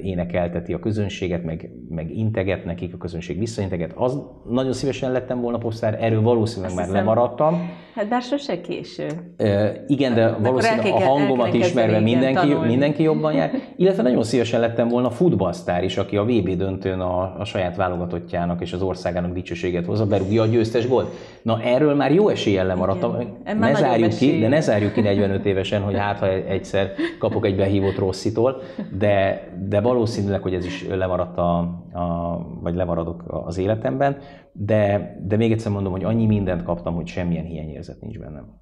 [SPEAKER 2] énekelteti a közönséget, meg, meg integet nekik, a közönség visszainteget. Az nagyon szívesen lettem volna posztár, erről valószínűleg Azt már hiszem, lemaradtam.
[SPEAKER 1] Hát bár sose késő.
[SPEAKER 2] E, igen, de valószínűleg a hangomat ismerve mindenki, mindenki jobban jár. Illetve nagyon szívesen lettem volna futballsztár is, aki a VB döntőn a, a saját válogatottjának és az országának dicsőséget hozza, berúgja a győztes gólt. Na erről már jó eséllyel lemaradtam. Ne zárjuk ki, de ne zárjuk ki 45 évesen, hogy hát ha egyszer kapok egy behívó volt Rosszitól, de, de valószínűleg, hogy ez is lemaradt a, a, vagy lemaradok az életemben, de, de még egyszer mondom, hogy annyi mindent kaptam, hogy semmilyen hiányérzet nincs bennem.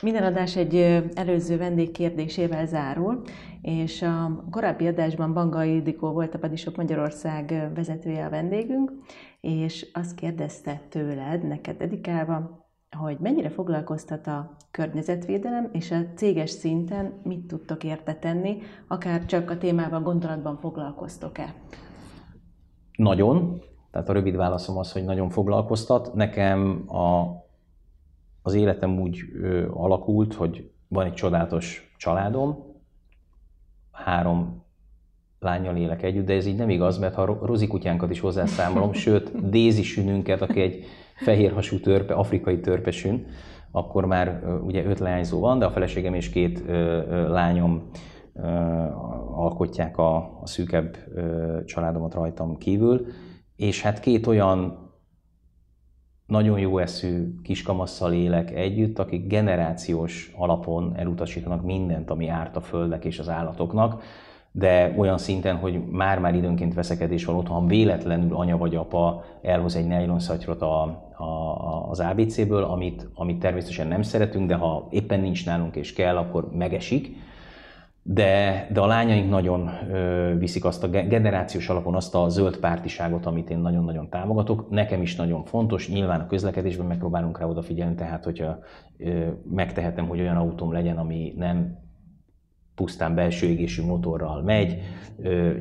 [SPEAKER 1] Minden adás egy előző vendég kérdésével zárul, és a korábbi adásban Banga Ildikó volt a Padisok Magyarország vezetője a vendégünk, és azt kérdezte tőled, neked dedikálva, hogy mennyire foglalkoztat a környezetvédelem, és a céges szinten mit tudtok érte tenni, akár csak a témával gondolatban foglalkoztok-e?
[SPEAKER 2] Nagyon. Tehát a rövid válaszom az, hogy nagyon foglalkoztat. Nekem a, az életem úgy ö, alakult, hogy van egy csodálatos családom, három lányjal élek együtt, de ez így nem igaz, mert ha Rozi kutyánkat is hozzászámolom, sőt, Dézi sününket, aki egy fehérhasú törpe, afrikai törpesün, akkor már ugye öt lányzó van, de a feleségem és két lányom alkotják a, a szűkebb családomat rajtam kívül, és hát két olyan nagyon jó eszű kiskamasszal élek együtt, akik generációs alapon elutasítanak mindent, ami árt a földnek és az állatoknak, de olyan szinten, hogy már-már időnként veszekedés van otthon, véletlenül anya vagy apa elhoz egy nejlonszatyrot a, a, az ABC-ből, amit, amit természetesen nem szeretünk, de ha éppen nincs nálunk és kell, akkor megesik. De, de a lányaink nagyon ö, viszik azt a generációs alapon azt a zöld pártiságot, amit én nagyon-nagyon támogatok. Nekem is nagyon fontos, nyilván a közlekedésben megpróbálunk rá odafigyelni, tehát hogyha ö, megtehetem, hogy olyan autóm legyen, ami nem pusztán belső égésű motorral megy,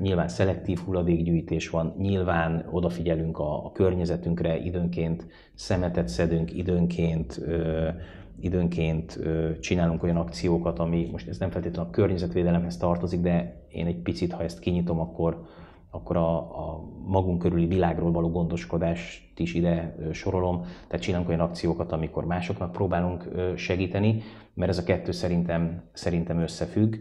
[SPEAKER 2] nyilván szelektív hulladékgyűjtés van, nyilván odafigyelünk a, a környezetünkre, időnként szemetet szedünk, időnként időnként csinálunk olyan akciókat, ami most ez nem feltétlenül a környezetvédelemhez tartozik, de én egy picit, ha ezt kinyitom, akkor, akkor a, a magunk körüli világról való gondoskodást is ide sorolom. Tehát csinálunk olyan akciókat, amikor másoknak próbálunk segíteni, mert ez a kettő szerintem, szerintem összefügg.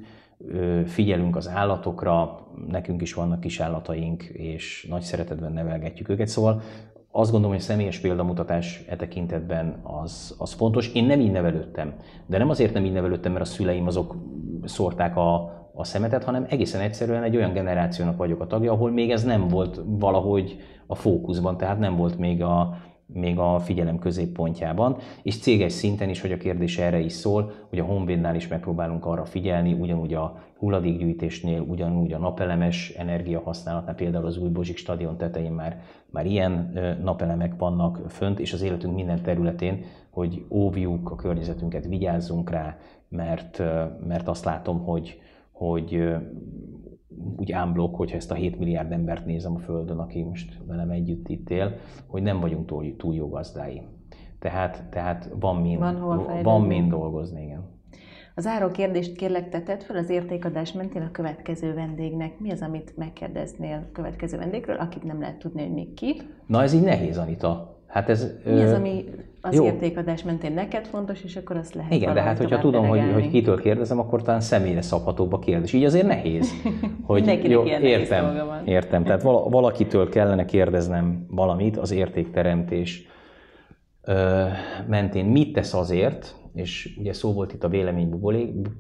[SPEAKER 2] Figyelünk az állatokra, nekünk is vannak kis állataink, és nagy szeretetben nevelgetjük őket. Szóval azt gondolom, hogy a személyes példamutatás e tekintetben az, az fontos. Én nem így nevelődtem, de nem azért nem így nevelődtem, mert a szüleim azok szórták a, a szemetet, hanem egészen egyszerűen egy olyan generációnak vagyok a tagja, ahol még ez nem volt valahogy a fókuszban, tehát nem volt még a, még a figyelem középpontjában, és céges szinten is, hogy a kérdés erre is szól, hogy a Honvédnál is megpróbálunk arra figyelni, ugyanúgy a hulladékgyűjtésnél, ugyanúgy a napelemes energiahasználatnál, például az új Bozsik stadion tetején már, már ilyen napelemek vannak fönt, és az életünk minden területén, hogy óvjuk a környezetünket, vigyázzunk rá, mert, mert azt látom, hogy, hogy úgy ámblok, hogyha ezt a 7 milliárd embert nézem a Földön, aki most velem együtt itt él, hogy nem vagyunk túl, túl jó gazdái. Tehát, tehát van, mind, van, van mind dolgozni, igen.
[SPEAKER 1] Az záró kérdést kérlek tetted fel az értékadás mentén a következő vendégnek. Mi az, amit megkérdeznél a következő vendégről, akit nem lehet tudni, hogy még ki?
[SPEAKER 2] Na ez így nehéz, Anita. Hát ez,
[SPEAKER 1] Mi az, ami az jó. értékadás mentén neked fontos, és akkor azt lehet
[SPEAKER 2] Igen, de hát hogyha tudom, hogy, hogy kitől kérdezem, akkor talán személyre szabhatóbb a kérdés. Így azért nehéz.
[SPEAKER 1] Hogy, jó, értem, nehéz van.
[SPEAKER 2] értem. Tehát valakitől kellene kérdeznem valamit az értékteremtés mentén. Mit tesz azért, és ugye szó volt itt a vélemény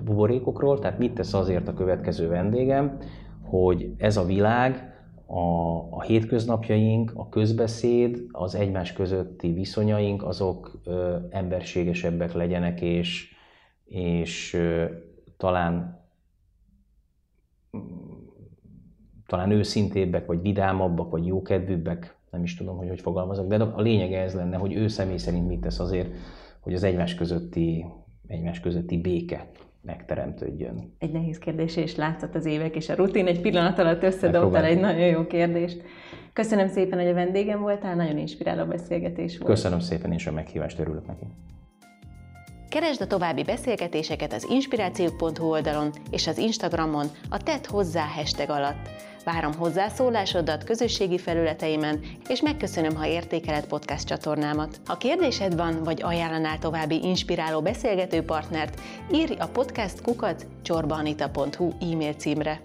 [SPEAKER 2] buborékokról, tehát mit tesz azért a következő vendégem, hogy ez a világ a, a hétköznapjaink, a közbeszéd, az egymás közötti viszonyaink, azok ö, emberségesebbek legyenek, és, és ö, talán talán őszintébbek, vagy vidámabbak, vagy jókedvűbbek, nem is tudom, hogy hogy fogalmazok, de a lényege ez lenne, hogy ő személy szerint mit tesz azért, hogy az egymás közötti, egymás közötti béke megteremtődjön.
[SPEAKER 1] Egy nehéz kérdés, és látszott az évek és a rutin egy pillanat alatt összedobtál egy nagyon jó kérdést. Köszönöm szépen, hogy a vendégem voltál, nagyon inspiráló beszélgetés volt.
[SPEAKER 2] Köszönöm szépen, és a meghívást örülök neki.
[SPEAKER 1] Keresd a további beszélgetéseket az inspirációk.hu oldalon és az Instagramon a Tett hozzá hashtag alatt. Várom hozzászólásodat közösségi felületeimen, és megköszönöm, ha értékeled podcast csatornámat. Ha kérdésed van, vagy ajánlanál további inspiráló beszélgető partnert, írj a podcast kukat csorbanita.hu e-mail címre.